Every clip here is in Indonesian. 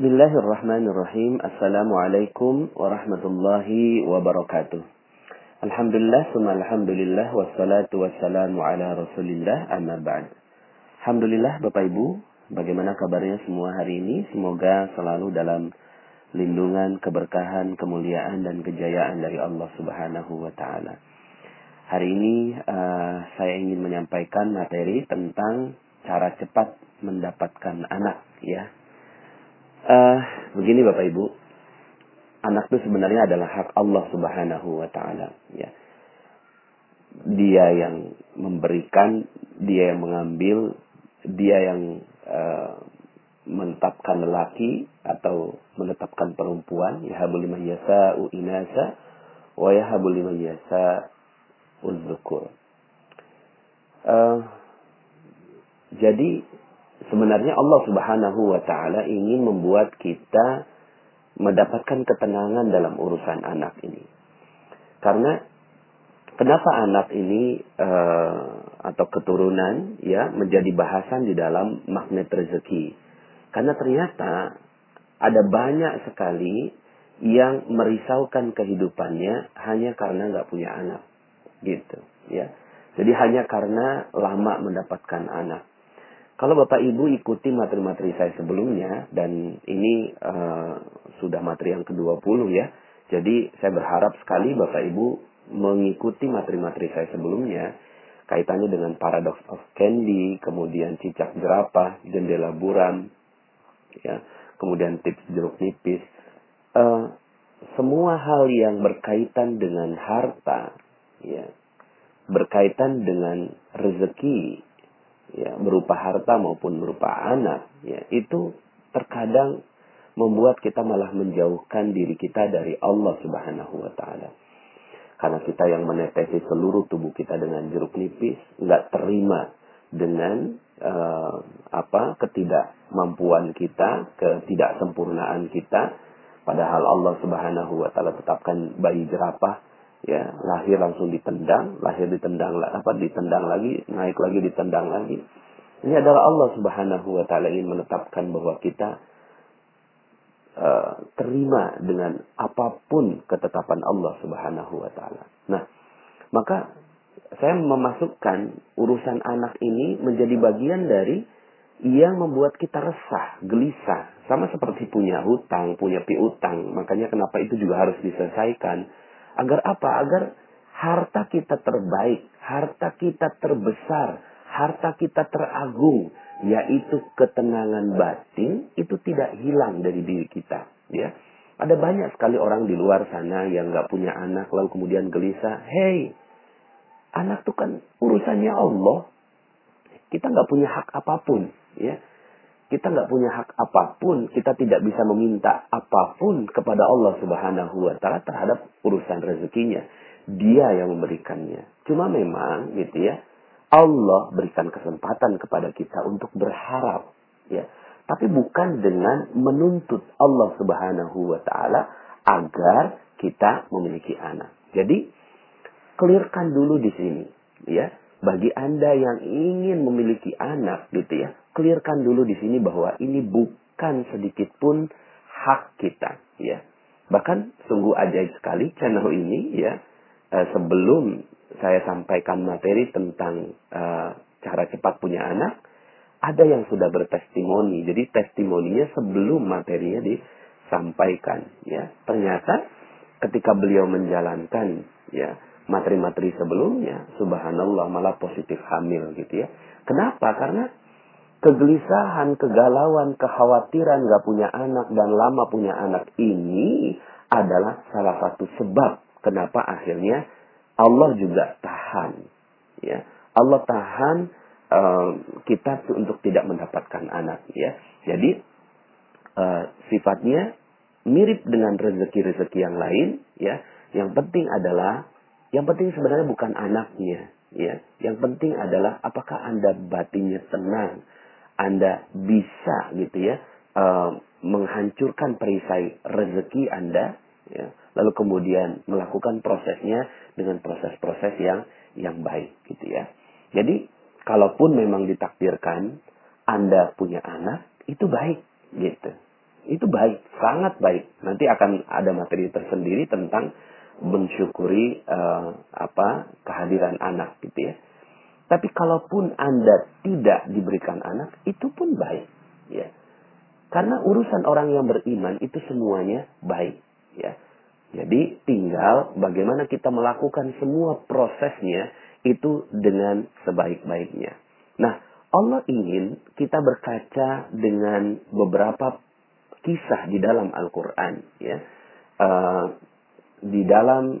Bismillahirrahmanirrahim. Assalamualaikum warahmatullahi wabarakatuh. Alhamdulillah, summa alhamdulillah, wassalatu wassalamu ala rasulillah, amma ba'd. Alhamdulillah Bapak Ibu, bagaimana kabarnya semua hari ini? Semoga selalu dalam lindungan, keberkahan, kemuliaan, dan kejayaan dari Allah subhanahu wa ta'ala. Hari ini uh, saya ingin menyampaikan materi tentang cara cepat mendapatkan anak ya Uh, begini Bapak Ibu, anak itu sebenarnya adalah hak Allah Subhanahu wa taala, ya. Dia yang memberikan, dia yang mengambil, dia yang uh, menetapkan lelaki atau menetapkan perempuan, yahabul liman yasa'u inasa wa yahabul liman. Uh, jadi sebenarnya Allah Subhanahu wa taala ingin membuat kita mendapatkan ketenangan dalam urusan anak ini. Karena kenapa anak ini uh, atau keturunan ya menjadi bahasan di dalam magnet rezeki? Karena ternyata ada banyak sekali yang merisaukan kehidupannya hanya karena nggak punya anak, gitu ya. Jadi hanya karena lama mendapatkan anak. Kalau Bapak Ibu ikuti materi-materi saya sebelumnya, dan ini uh, sudah materi yang ke-20 ya, jadi saya berharap sekali Bapak Ibu mengikuti materi-materi saya sebelumnya, kaitannya dengan paradox of candy, kemudian cicak jerapah, jendela buram, ya, kemudian tips jeruk nipis. Uh, semua hal yang berkaitan dengan harta, ya, berkaitan dengan rezeki, ya berupa harta maupun berupa anak ya itu terkadang membuat kita malah menjauhkan diri kita dari Allah Subhanahu wa taala. Karena kita yang menetesi seluruh tubuh kita dengan jeruk nipis, nggak terima dengan uh, apa ketidakmampuan kita, ketidaksempurnaan kita, padahal Allah Subhanahu wa taala tetapkan bayi jerapah ya lahir langsung ditendang lahir ditendang apa ditendang lagi naik lagi ditendang lagi. Ini adalah Allah Subhanahu wa taala ingin menetapkan bahwa kita uh, terima dengan apa pun ketetapan Allah Subhanahu wa taala. Nah maka saya memasukkan urusan anak ini menjadi bagian dari yang membuat kita resah, gelisah, sama seperti punya hutang, punya piutang. Makanya kenapa itu juga harus diselesaikan Agar apa? Agar harta kita terbaik, harta kita terbesar, harta kita teragung, yaitu ketenangan batin itu tidak hilang dari diri kita. Ya, ada banyak sekali orang di luar sana yang nggak punya anak lalu kemudian gelisah. Hey, anak itu kan urusannya Allah. Kita nggak punya hak apa pun, ya. Kita nggak punya hak apa pun, kita tidak bisa meminta apa pun kepada Allah Subhanahu wa taala terhadap urusan rezekinya. Dia yang memberikannya. Cuma memang gitu ya, Allah berikan kesempatan kepada kita untuk berharap ya. Tapi bukan dengan menuntut Allah Subhanahu wa taala agar kita memiliki anak. Jadi clearkan dulu di sini ya bagi Anda yang ingin memiliki anak gitu ya, clearkan dulu di sini bahwa ini bukan sedikit pun hak kita ya. Bahkan sungguh ajaib sekali channel ini ya. Uh, sebelum saya sampaikan materi tentang uh, cara cepat punya anak, ada yang sudah bertestimoni. Jadi testimoninya sebelum materinya disampaikan ya. Ternyata ketika beliau menjalankan ya materi-materi sebelumnya, subhanallah malah positif hamil gitu ya. Kenapa? Karena kegelisahan, kegalauan, kekhawatiran gak punya anak dan lama punya anak ini adalah salah satu sebab kenapa akhirnya Allah juga tahan. Ya, Allah tahan uh, kita untuk tidak mendapatkan anak. Ya, jadi uh, sifatnya mirip dengan rezeki-rezeki yang lain. Ya, yang penting adalah yang penting sebenarnya bukan anaknya, ya. Yang penting adalah apakah Anda batinnya tenang, Anda bisa gitu ya uh, menghancurkan perisai rezeki Anda, ya. Lalu kemudian melakukan prosesnya dengan proses-proses yang yang baik gitu ya. Jadi kalaupun memang ditakdirkan Anda punya anak, itu baik gitu. itu baik, sangat baik. Nanti akan ada materi tersendiri tentang mensyukuri uh, apa kehadiran anak gitu ya. Tapi kalaupun Anda tidak diberikan anak, itu pun baik, ya. Karena urusan orang yang beriman itu semuanya baik, ya. Jadi tinggal bagaimana kita melakukan semua prosesnya itu dengan sebaik-baiknya. Nah, Allah ingin kita berkaca dengan beberapa kisah di dalam Al-Quran. Ya. Uh, di dalam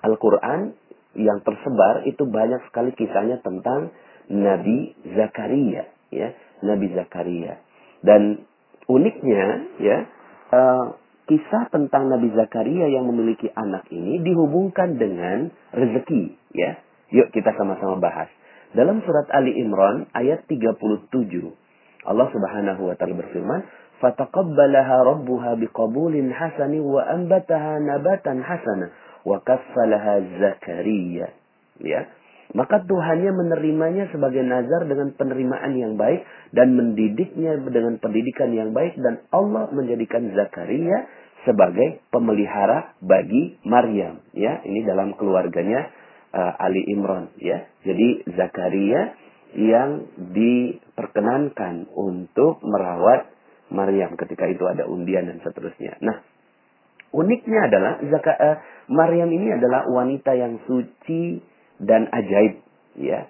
Al-Quran yang tersebar itu banyak sekali kisahnya tentang Nabi Zakaria. Ya. Nabi Zakaria. Dan uniknya, ya, uh, kisah tentang Nabi Zakaria yang memiliki anak ini dihubungkan dengan rezeki, ya. Yuk kita sama-sama bahas. Dalam surat Ali Imran ayat 37, Allah Subhanahu wa taala berfirman, "Fataqabbalaha rabbuha biqabulin hasani wa anbataha nabatan hasana wa kaffalaha Zakaria." Ya. Maka Tuhannya menerimanya sebagai nazar dengan penerimaan yang baik dan mendidiknya dengan pendidikan yang baik dan Allah menjadikan Zakaria sebagai pemelihara bagi Maryam ya ini dalam keluarganya uh, Ali Imran ya jadi Zakaria yang diperkenankan untuk merawat Maryam ketika itu ada undian dan seterusnya. Nah uniknya adalah Zaka, uh, Maryam ini adalah wanita yang suci dan ajaib ya.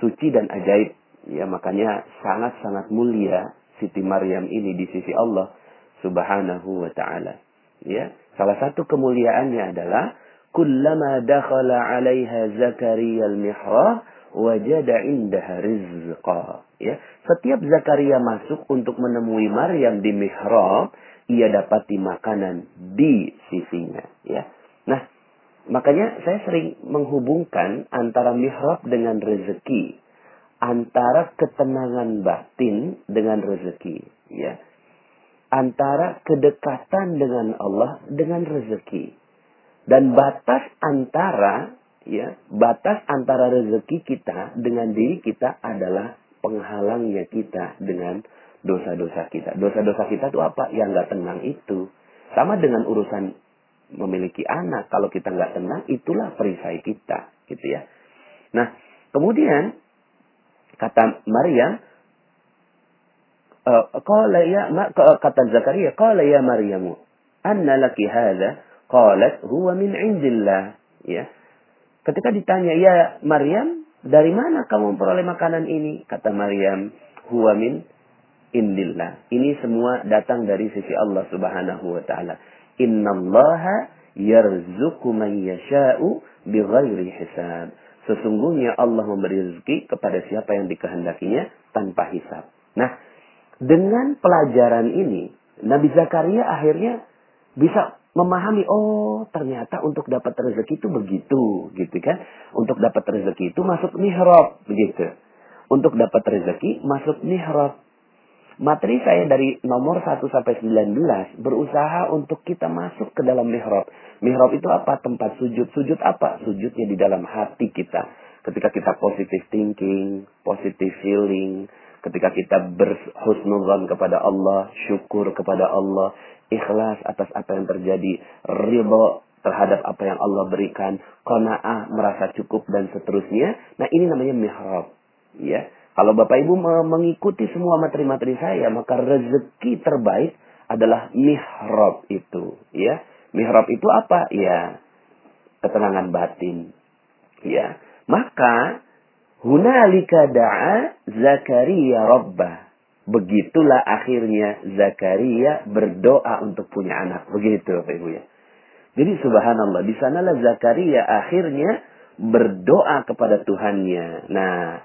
Suci dan ajaib ya. Makanya sangat-sangat mulia Siti Maryam ini di sisi Allah Subhanahu wa taala ya. Salah satu kemuliaannya adalah kullama dakhala 'alaiha Zakaria al-mihrab wajada indaha rizqa ya setiap Zakaria masuk untuk menemui Maryam di mihrab ia dapati makanan di sisinya ya nah Makanya saya sering menghubungkan antara mihrab dengan rezeki. Antara ketenangan batin dengan rezeki. Ya. Antara kedekatan dengan Allah dengan rezeki. Dan batas antara ya batas antara rezeki kita dengan diri kita adalah penghalangnya kita dengan dosa-dosa kita. Dosa-dosa kita itu apa? Yang nggak tenang itu. Sama dengan urusan memiliki anak, kalau kita nggak tenang, itulah perisai kita, gitu ya. Nah, kemudian kata Maria, qala ya kata Zakaria, qala ya Maryamu, anna laki hadha? Qalat huwa min indillah. Ya. Ketika ditanya, ya Maryam, dari mana kamu memperoleh makanan ini? Kata Maryam, huwa min indillah. Ini semua datang dari sisi Allah Subhanahu wa taala. Innallaha yarzuqu man yasha'u bighairi hisab. Sesungguhnya Allah memberi rezeki kepada siapa yang dikehendakinya tanpa hisab. Nah, dengan pelajaran ini, Nabi Zakaria akhirnya bisa memahami, oh ternyata untuk dapat rezeki itu begitu, gitu kan. Untuk dapat rezeki itu masuk mihrab, begitu. Untuk dapat rezeki masuk mihrab. Materi saya dari nomor 1 sampai 19 berusaha untuk kita masuk ke dalam mihrab. Mihrab itu apa? Tempat sujud. Sujud apa? Sujudnya di dalam hati kita. Ketika kita positive thinking, positive feeling, ketika kita berhusnuzan kepada Allah, syukur kepada Allah, ikhlas atas apa yang terjadi, ridho terhadap apa yang Allah berikan, qanaah, merasa cukup dan seterusnya. Nah, ini namanya mihrab. Ya. Kalau Bapak Ibu mengikuti semua materi-materi saya, maka rezeki terbaik adalah mihrab itu, ya. Mihrab itu apa? Ya, ketenangan batin. Ya. Maka hunalika da'a Zakaria rabbah. Begitulah akhirnya Zakaria berdoa untuk punya anak. Begitu Bapak Ibu ya. Jadi subhanallah, di sanalah Zakaria akhirnya berdoa kepada Tuhannya. Nah,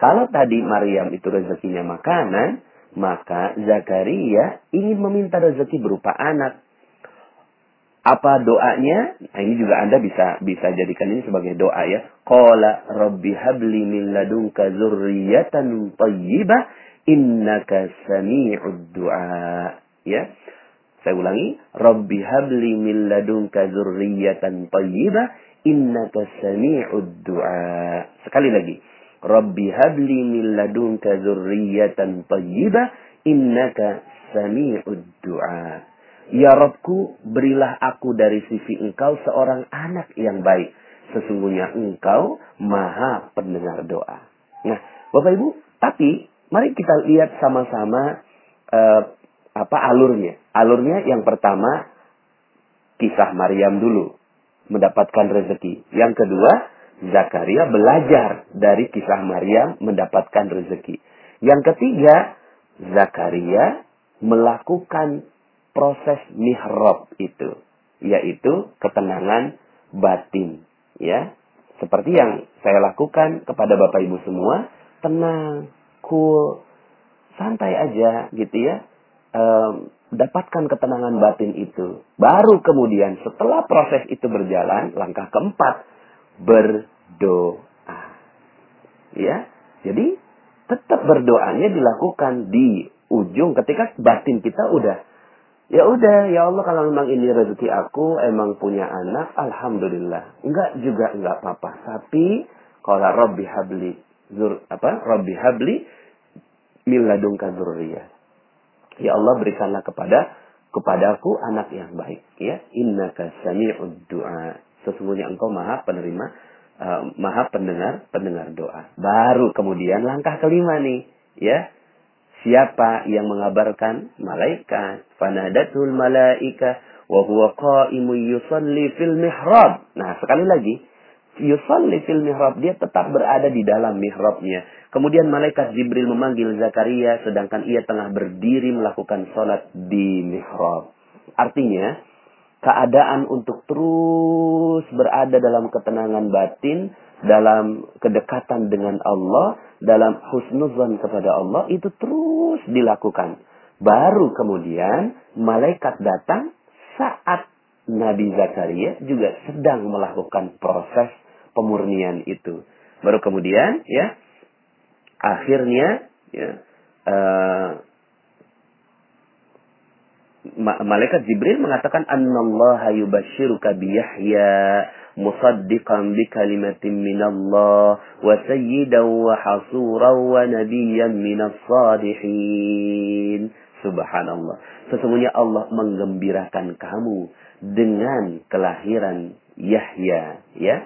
kalau tadi Maryam itu rezekinya makanan, maka Zakaria ingin meminta rezeki berupa anak. Apa doanya? Nah, ini juga Anda bisa bisa jadikan ini sebagai doa ya. Qala rabbi habli min ladunka dzurriyyatan thayyibah innaka sami'ud du'a. Ya. Saya ulangi, rabbi habli min ladunka dzurriyyatan thayyibah innaka sami'ud du'a. Sekali lagi. Rabbi habli min ladunka dzurriyyatan thayyibah innaka sami'ud du'a. Ya Robku, berilah aku dari sisi engkau seorang anak yang baik. Sesungguhnya engkau maha pendengar doa. Nah, Bapak Ibu, tapi mari kita lihat sama-sama uh, apa alurnya. Alurnya yang pertama kisah Maryam dulu mendapatkan rezeki. Yang kedua, Zakaria belajar dari kisah Maryam mendapatkan rezeki. Yang ketiga, Zakaria melakukan proses mihrab itu, yaitu ketenangan batin, ya. Seperti yang saya lakukan kepada Bapak Ibu semua, tenang, cool, santai aja gitu ya. Dapatkan ketenangan batin itu. Baru kemudian setelah proses itu berjalan, langkah keempat, berdoa. Ya, jadi tetap berdoanya dilakukan di ujung ketika batin kita udah ya udah ya Allah kalau memang ini rezeki aku emang punya anak alhamdulillah. Enggak juga enggak apa-apa. Tapi kalau Robbi habli zur apa Robbi habli min ladunka ya Allah berikanlah kepada kepadaku anak yang baik ya. Innaka sami'ud du'a. Sesungguhnya engkau maha penerima uh, maha pendengar pendengar doa. Baru kemudian langkah kelima nih ya Siapa yang mengabarkan? Malaikat. Fanadatul malaika wa huwa qa'imun yusalli fil mihrab. Nah, sekali lagi, yusalli fil mihrab, dia tetap berada di dalam mihrabnya. Kemudian malaikat Jibril memanggil Zakaria sedangkan ia tengah berdiri melakukan sholat di mihrab. Artinya, keadaan untuk terus berada dalam ketenangan batin, dalam kedekatan dengan Allah, dalam husnuzan kepada Allah itu terus dilakukan. Baru kemudian malaikat datang saat Nabi Zakaria juga sedang melakukan proses pemurnian itu. Baru kemudian ya akhirnya ya uh, malaikat Jibril mengatakan annallaha yubashshiruka bi Yahya musaddiqan bi kalimatin minallah wa sayyidan wa hasuran wa nabiyyan minas salihin. Subhanallah. Sesungguhnya Allah menggembirakan kamu dengan kelahiran Yahya, ya,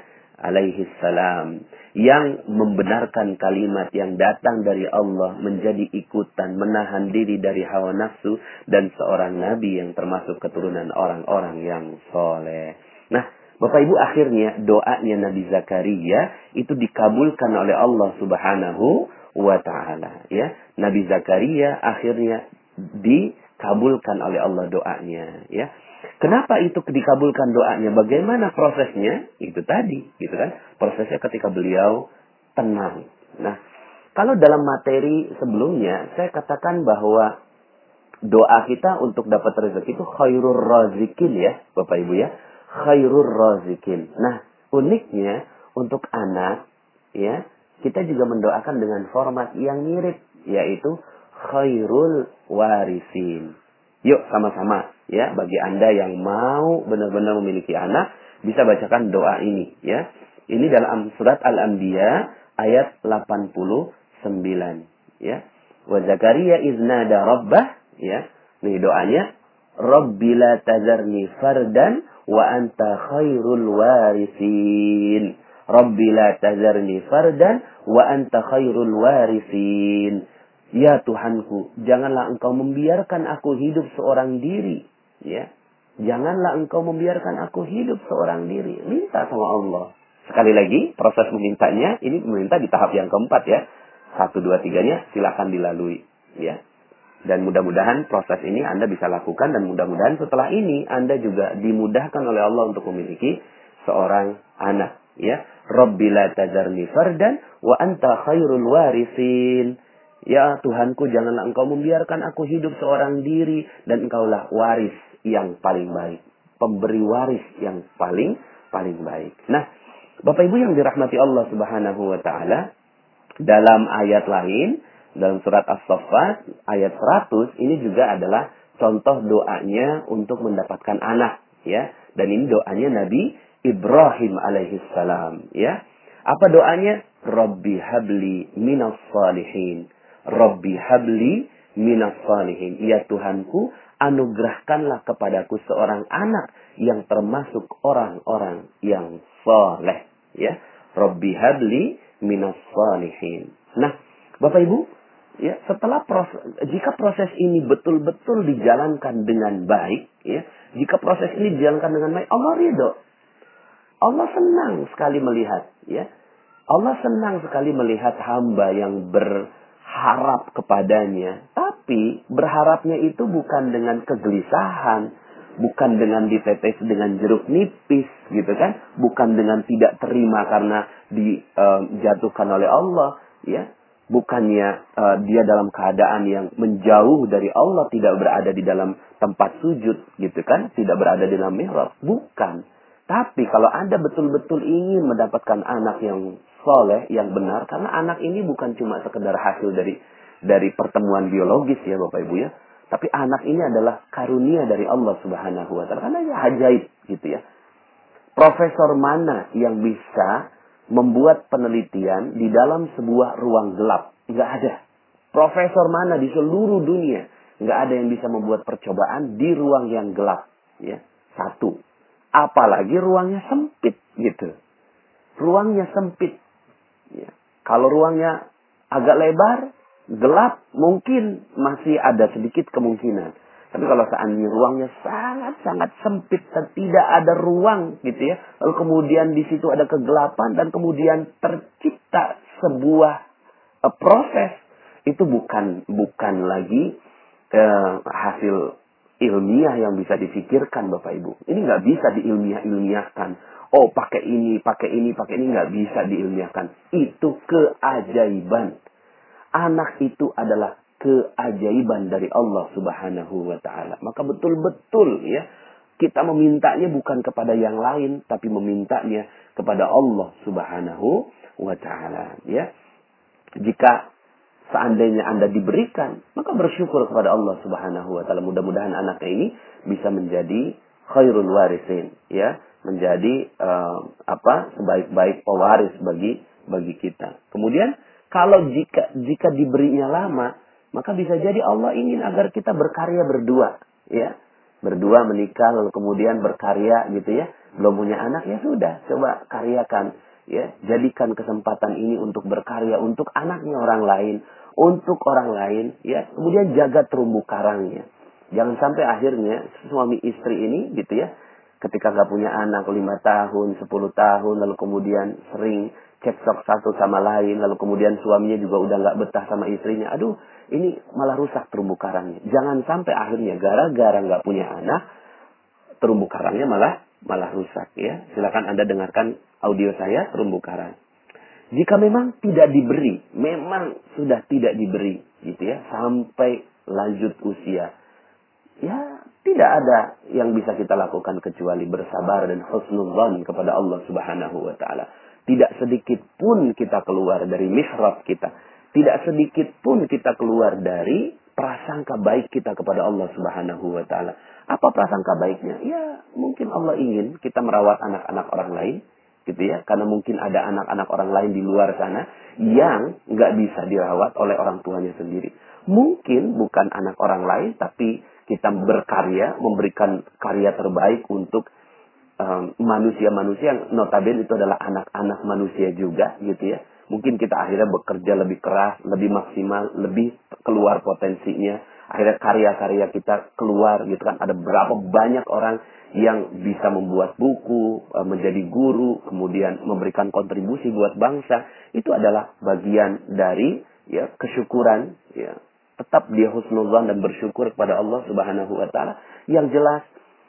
alaihi salam yang membenarkan kalimat yang datang dari Allah menjadi ikutan menahan diri dari hawa nafsu dan seorang nabi yang termasuk keturunan orang-orang yang soleh. Nah, Bapak Ibu akhirnya doanya Nabi Zakaria itu dikabulkan oleh Allah Subhanahu wa taala ya. Nabi Zakaria akhirnya dikabulkan oleh Allah doanya ya. Kenapa itu dikabulkan doanya? Bagaimana prosesnya? Itu tadi, gitu kan? Prosesnya ketika beliau tenang. Nah, kalau dalam materi sebelumnya saya katakan bahwa doa kita untuk dapat rezeki itu khairur razikin ya, Bapak Ibu ya khairur razikin. Nah, uniknya untuk anak ya, kita juga mendoakan dengan format yang mirip yaitu khairul warisin. Yuk sama-sama ya bagi Anda yang mau benar-benar memiliki anak bisa bacakan doa ini ya. Ini dalam surat Al-Anbiya ayat 89 ya. Wa Zakaria iznada rabbah ya. Nih doanya Rabbi la tazarni fardan wa anta khairul warisin. Rabbi la tazarni fardan wa anta khairul warisin. Ya Tuhanku, janganlah engkau membiarkan aku hidup seorang diri. Ya, Janganlah engkau membiarkan aku hidup seorang diri. Minta sama Allah. Sekali lagi, proses memintanya, ini meminta di tahap yang keempat ya. Satu, dua, tiganya silakan dilalui. Ya. Dan mudah-mudahan proses ini Anda bisa lakukan dan mudah-mudahan setelah ini Anda juga dimudahkan oleh Allah untuk memiliki seorang anak. Ya, Rabbi la tazarni fardan wa anta khairul warisin. Ya Tuhanku janganlah engkau membiarkan aku hidup seorang diri dan engkaulah waris yang paling baik. Pemberi waris yang paling paling baik. Nah, Bapak Ibu yang dirahmati Allah Subhanahu wa taala, dalam ayat lain dalam surat As-Saffat ayat 100 ini juga adalah contoh doanya untuk mendapatkan anak ya dan ini doanya Nabi Ibrahim alaihi salam ya apa doanya Rabbi habli minas salihin Rabbi habli minas salihin. Ya Tuhanku, anugerahkanlah kepadaku seorang anak yang termasuk orang-orang yang soleh. Ya, Robbi habli minas salihin. Nah, Bapak Ibu, ya setelah proses, jika proses ini betul-betul dijalankan dengan baik, ya, jika proses ini dijalankan dengan baik, Allah ridho. Allah senang sekali melihat, ya. Allah senang sekali melihat hamba yang berharap kepadanya. Tapi berharapnya itu bukan dengan kegelisahan, bukan dengan ditetes dengan jeruk nipis gitu kan bukan dengan tidak terima karena dijatuhkan oleh Allah ya. Bukannya uh, dia dalam keadaan yang menjauh dari Allah tidak berada di dalam tempat sujud gitu kan tidak berada di dalam mihrab. Bukan. Tapi kalau anda betul-betul ingin mendapatkan anak yang soleh yang benar karena anak ini bukan cuma sekedar hasil dari dari pertemuan biologis ya bapak ibu ya tapi anak ini adalah karunia dari Allah Subhanahu wa taala. Karena ya ajaib gitu ya. Profesor mana yang bisa membuat penelitian di dalam sebuah ruang gelap? Enggak ada. Profesor mana di seluruh dunia enggak ada yang bisa membuat percobaan di ruang yang gelap, ya. Satu. Apalagi ruangnya sempit gitu. Ruangnya sempit. Ya. Kalau ruangnya agak lebar, gelap mungkin masih ada sedikit kemungkinan. Tapi kalau seandainya ruangnya sangat-sangat sempit dan tidak ada ruang gitu ya. Lalu kemudian di situ ada kegelapan dan kemudian tercipta sebuah uh, proses itu bukan bukan lagi uh, hasil ilmiah yang bisa difikirkan Bapak Ibu. Ini nggak bisa diilmiah-ilmiahkan. Oh pakai ini, pakai ini, pakai ini nggak bisa diilmiahkan. Itu keajaiban anak itu adalah keajaiban dari Allah Subhanahu wa taala. Maka betul-betul ya kita memintanya bukan kepada yang lain tapi memintanya kepada Allah Subhanahu wa taala ya. Jika seandainya Anda diberikan, maka bersyukur kepada Allah Subhanahu wa taala. Mudah-mudahan anaknya ini bisa menjadi khairul warisin ya, menjadi uh, apa? sebaik-baik pewaris bagi bagi kita. Kemudian kalau jika jika diberinya lama, maka bisa jadi Allah ingin agar kita berkarya berdua, ya. Berdua menikah lalu kemudian berkarya gitu ya. Belum punya anak ya sudah, coba karyakan ya. Jadikan kesempatan ini untuk berkarya untuk anaknya orang lain, untuk orang lain ya. Kemudian jaga terumbu karangnya. Jangan sampai akhirnya suami istri ini gitu ya ketika nggak punya anak lima tahun, sepuluh tahun, lalu kemudian sering cekcok satu sama lain, lalu kemudian suaminya juga udah nggak betah sama istrinya. Aduh, ini malah rusak terumbu karangnya. Jangan sampai akhirnya gara-gara nggak punya anak, terumbu karangnya malah malah rusak ya. Silakan Anda dengarkan audio saya terumbu karang. Jika memang tidak diberi, memang sudah tidak diberi gitu ya, sampai lanjut usia. Ya, tidak ada yang bisa kita lakukan kecuali bersabar dan husnul kepada Allah Subhanahu wa taala. Tidak sedikit pun kita keluar dari mihrab kita. Tidak sedikit pun kita keluar dari prasangka baik kita kepada Allah Subhanahu wa taala. Apa prasangka baiknya? Ya, mungkin Allah ingin kita merawat anak-anak orang lain, gitu ya. Karena mungkin ada anak-anak orang lain di luar sana yang nggak bisa dirawat oleh orang tuanya sendiri. Mungkin bukan anak orang lain, tapi kita berkarya, memberikan karya terbaik untuk manusia-manusia yang notabene itu adalah anak-anak manusia juga gitu ya. Mungkin kita akhirnya bekerja lebih keras, lebih maksimal, lebih keluar potensinya. Akhirnya karya-karya kita keluar gitu kan. Ada berapa banyak orang yang bisa membuat buku, e, menjadi guru, kemudian memberikan kontribusi buat bangsa. Itu adalah bagian dari ya kesyukuran ya. Tetap dia husnuzan dan bersyukur kepada Allah Subhanahu wa taala. Yang jelas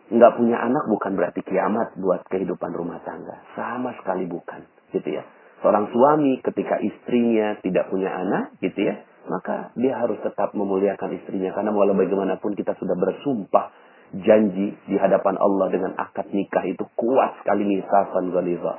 nggak punya anak bukan berarti kiamat buat kehidupan rumah tangga. Sama sekali bukan, gitu ya. Seorang suami ketika istrinya tidak punya anak, gitu ya, maka dia harus tetap memuliakan istrinya karena walau bagaimanapun kita sudah bersumpah janji di hadapan Allah dengan akad nikah itu kuat sekali misasan ghaliza.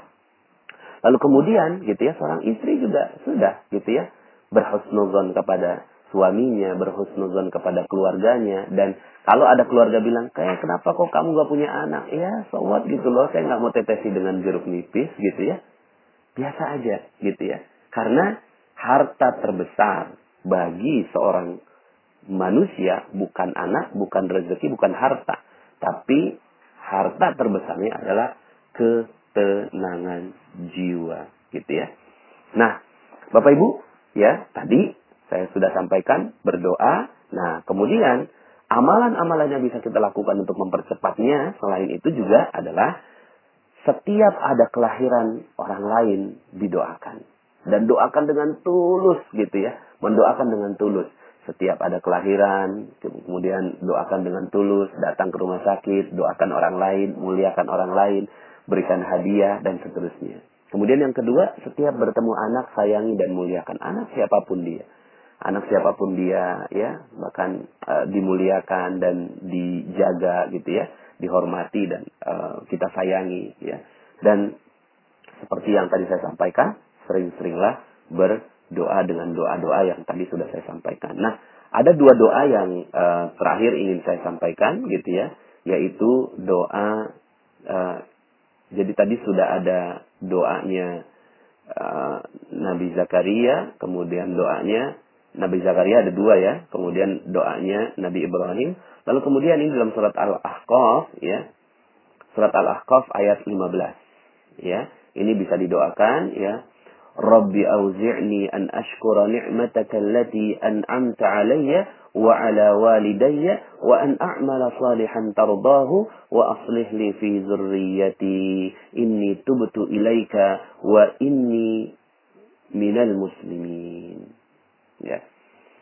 Lalu kemudian gitu ya seorang istri juga sudah gitu ya berhusnuzon kepada suaminya, berhusnuzon kepada keluarganya dan kalau ada keluarga bilang, kayak kenapa kok kamu gak punya anak? Ya, so what gitu loh. Saya gak mau tetesi dengan jeruk nipis gitu ya. Biasa aja gitu ya. Karena harta terbesar bagi seorang manusia bukan anak, bukan rezeki, bukan harta, tapi harta terbesarnya adalah ketenangan jiwa, gitu ya. Nah, Bapak Ibu, ya, tadi saya sudah sampaikan berdoa. Nah, kemudian amalan-amalan yang bisa kita lakukan untuk mempercepatnya. Selain itu juga adalah setiap ada kelahiran orang lain didoakan. Dan doakan dengan tulus gitu ya. Mendoakan dengan tulus. Setiap ada kelahiran kemudian doakan dengan tulus. Datang ke rumah sakit doakan orang lain muliakan orang lain berikan hadiah dan seterusnya. Kemudian yang kedua setiap bertemu anak sayangi dan muliakan anak siapa pun dia anak siapa pun dia ya bahkan uh, dimuliakan dan dijaga gitu ya dihormati dan uh, kita sayangi ya. Dan seperti yang tadi saya sampaikan sering-seringlah berdoa dengan doa-doa yang tadi sudah saya sampaikan. Nah ada dua doa yang uh, terakhir ingin saya sampaikan gitu ya yaitu doa uh, jadi tadi sudah ada doanya uh, Nabi Zakaria kemudian doanya Nabi Zakaria ada dua ya. Kemudian doanya Nabi Ibrahim. Lalu kemudian ini dalam surat Al-Ahqaf ya. Surat Al-Ahqaf ayat 15. Ya. Ini bisa didoakan ya. Rabbi auzi'ni an ashkura ni'mataka allati an'amta alayya wa ala walidayya wa an a'mala salihan tardahu wa aslih li fi zurriyyati inni tubtu ilaika wa inni minal muslimin. Ya.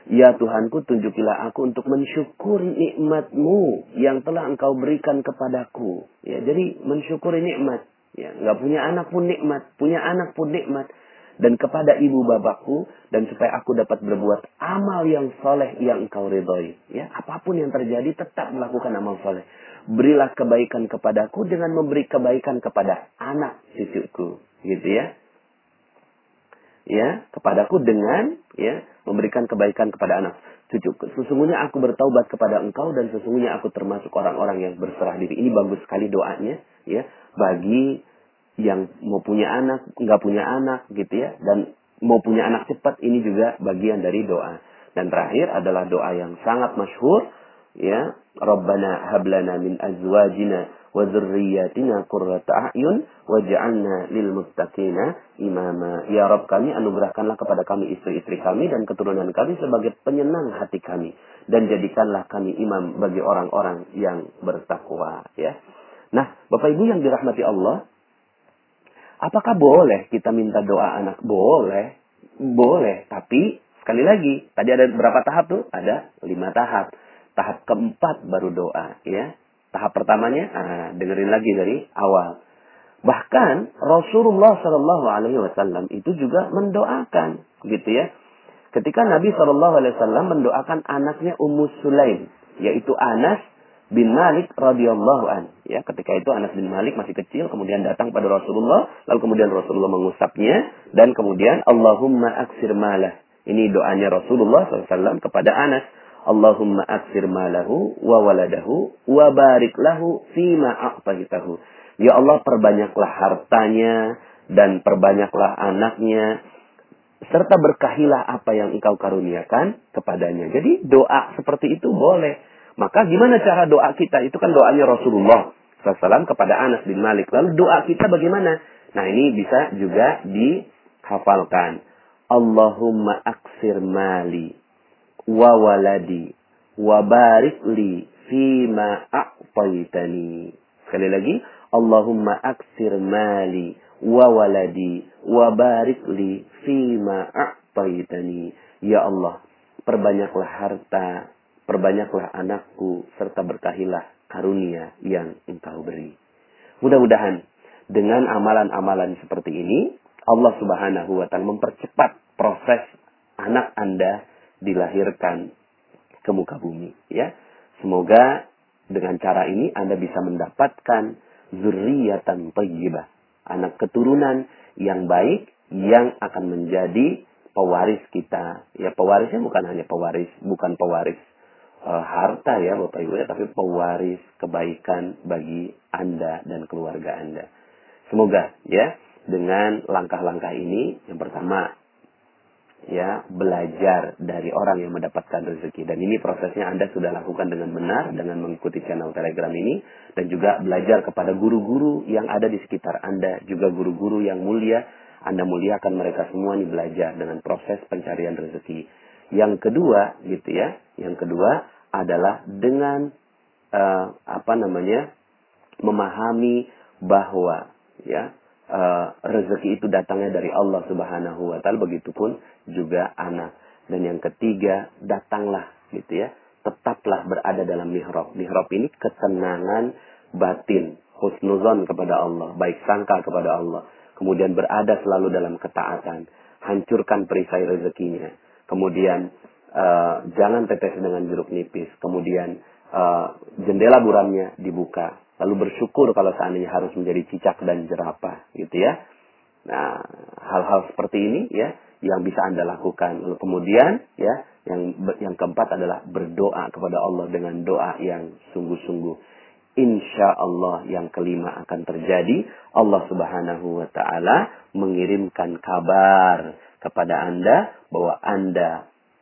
Ya Tuhanku, tunjukilah aku untuk mensyukuri nikmatmu yang telah engkau berikan kepadaku. Ya, jadi mensyukuri nikmat. Ya, nggak punya anak pun nikmat, punya anak pun nikmat. Dan kepada ibu bapakku, dan supaya aku dapat berbuat amal yang soleh yang engkau ridhoi. Ya, apa pun yang terjadi tetap melakukan amal soleh. Berilah kebaikan kepadaku dengan memberi kebaikan kepada anak cucuku. Gitu ya ya kepadaku dengan ya memberikan kebaikan kepada anak cucu. Sesungguhnya aku bertaubat kepada engkau dan sesungguhnya aku termasuk orang-orang yang berserah diri. Ini bagus sekali doanya ya bagi yang mau punya anak, nggak punya anak gitu ya dan mau punya anak cepat ini juga bagian dari doa. Dan terakhir adalah doa yang sangat masyhur ya Rabbana hablana min azwajina wa dzurriyyatina qurrata a'yun waj'alna lil muttaqina imama. Ya Rabb kami anugerahkanlah kepada kami istri-istri kami dan keturunan kami sebagai penyenang hati kami dan jadikanlah kami imam bagi orang-orang yang bertakwa ya. Nah, Bapak Ibu yang dirahmati Allah, apakah boleh kita minta doa anak? Boleh. Boleh, tapi sekali lagi, tadi ada berapa tahap tuh? Ada lima tahap. Tahap keempat baru doa, ya. Tahap pertamanya, ah, dengerin lagi dari awal. Bahkan Rasulullah Shallallahu Alaihi Wasallam itu juga mendoakan, gitu ya. Ketika Nabi Shallallahu Alaihi Wasallam mendoakan anaknya Ummu Sulaim, yaitu Anas bin Malik radhiyallahu an. Ya, ketika itu Anas bin Malik masih kecil, kemudian datang pada Rasulullah, lalu kemudian Rasulullah mengusapnya, dan kemudian Allahumma aksir malah. Ini doanya Rasulullah SAW kepada Anas. Allahumma aksir malahu wa waladahu wa barik lahu fima. Ya Allah perbanyaklah hartanya dan perbanyaklah anaknya serta berkahilah apa yang engkau karuniakan kepadanya. Jadi doa seperti itu boleh. Maka gimana cara doa kita? Itu kan doanya Rasulullah SAW kepada Anas bin Malik. Lalu doa kita bagaimana? Nah ini bisa juga dihafalkan. Allahumma aksir mali wa waladi wa barik li fima a'taitani. Sekali lagi, Allahumma aksir mali wa waladi wa barik li fima a'taitani. Ya Allah, perbanyaklah harta, perbanyaklah anakku serta berkahilah karunia yang Engkau beri. Mudah-mudahan dengan amalan-amalan seperti ini Allah Subhanahu wa taala mempercepat proses anak Anda dilahirkan ke muka bumi ya. Semoga dengan cara ini Anda bisa mendapatkan zuriatan thayyibah, anak keturunan yang baik yang akan menjadi pewaris kita. Ya, pewarisnya bukan hanya pewaris, bukan pewaris uh, harta ya Bapak Ibu ya, tapi pewaris kebaikan bagi Anda dan keluarga Anda. Semoga ya dengan langkah-langkah ini yang pertama ya belajar dari orang yang mendapatkan rezeki. Dan ini prosesnya Anda sudah lakukan dengan benar dengan mengikuti channel Telegram ini dan juga belajar kepada guru-guru yang ada di sekitar Anda juga guru-guru yang mulia. Anda muliakan mereka semua ini belajar dengan proses pencarian rezeki. Yang kedua gitu ya yang kedua adalah dengan uh, apa namanya memahami bahwa ya uh, rezeki itu datangnya dari Allah Subhanahu wa taala. Begitupun juga anak. Dan yang ketiga datanglah gitu ya. Tetaplah berada dalam mihrab. Mihrab ini ketenangan batin. Husnuzon kepada Allah. Baik sangka kepada Allah. Kemudian berada selalu dalam ketaatan. Hancurkan perisai rezekinya. Kemudian uh, jangan tetes dengan jeruk nipis. Kemudian uh, jendela buramnya dibuka lalu bersyukur kalau seandainya harus menjadi cicak dan jerapah gitu ya. Nah, hal-hal seperti ini ya yang bisa Anda lakukan. Lalu kemudian ya yang yang keempat adalah berdoa kepada Allah dengan doa yang sungguh-sungguh. Insya Allah yang kelima akan terjadi. Allah subhanahu wa ta'ala mengirimkan kabar kepada Anda bahwa Anda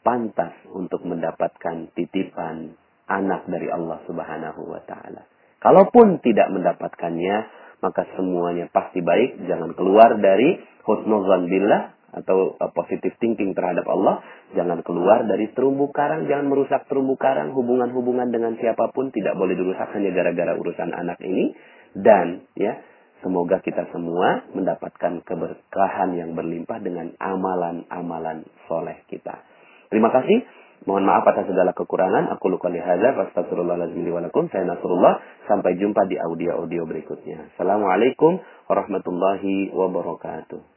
pantas untuk mendapatkan titipan anak dari Allah subhanahu wa ta'ala. Kalaupun tidak mendapatkannya, maka semuanya pasti baik. Jangan keluar dari husnuzan billah atau uh, positive thinking terhadap Allah. Jangan keluar dari terumbu karang. Jangan merusak terumbu karang. Hubungan-hubungan dengan siapa pun tidak boleh dirusak hanya gara-gara urusan anak ini. Dan ya semoga kita semua mendapatkan keberkahan yang berlimpah dengan amalan-amalan soleh kita. Terima kasih. Mohon maaf atas segala kekurangan. Aku luka lihada. Astagfirullahaladzim. Saya Nasrullah. Sampai jumpa di audio-audio berikutnya. Assalamualaikum warahmatullahi wabarakatuh.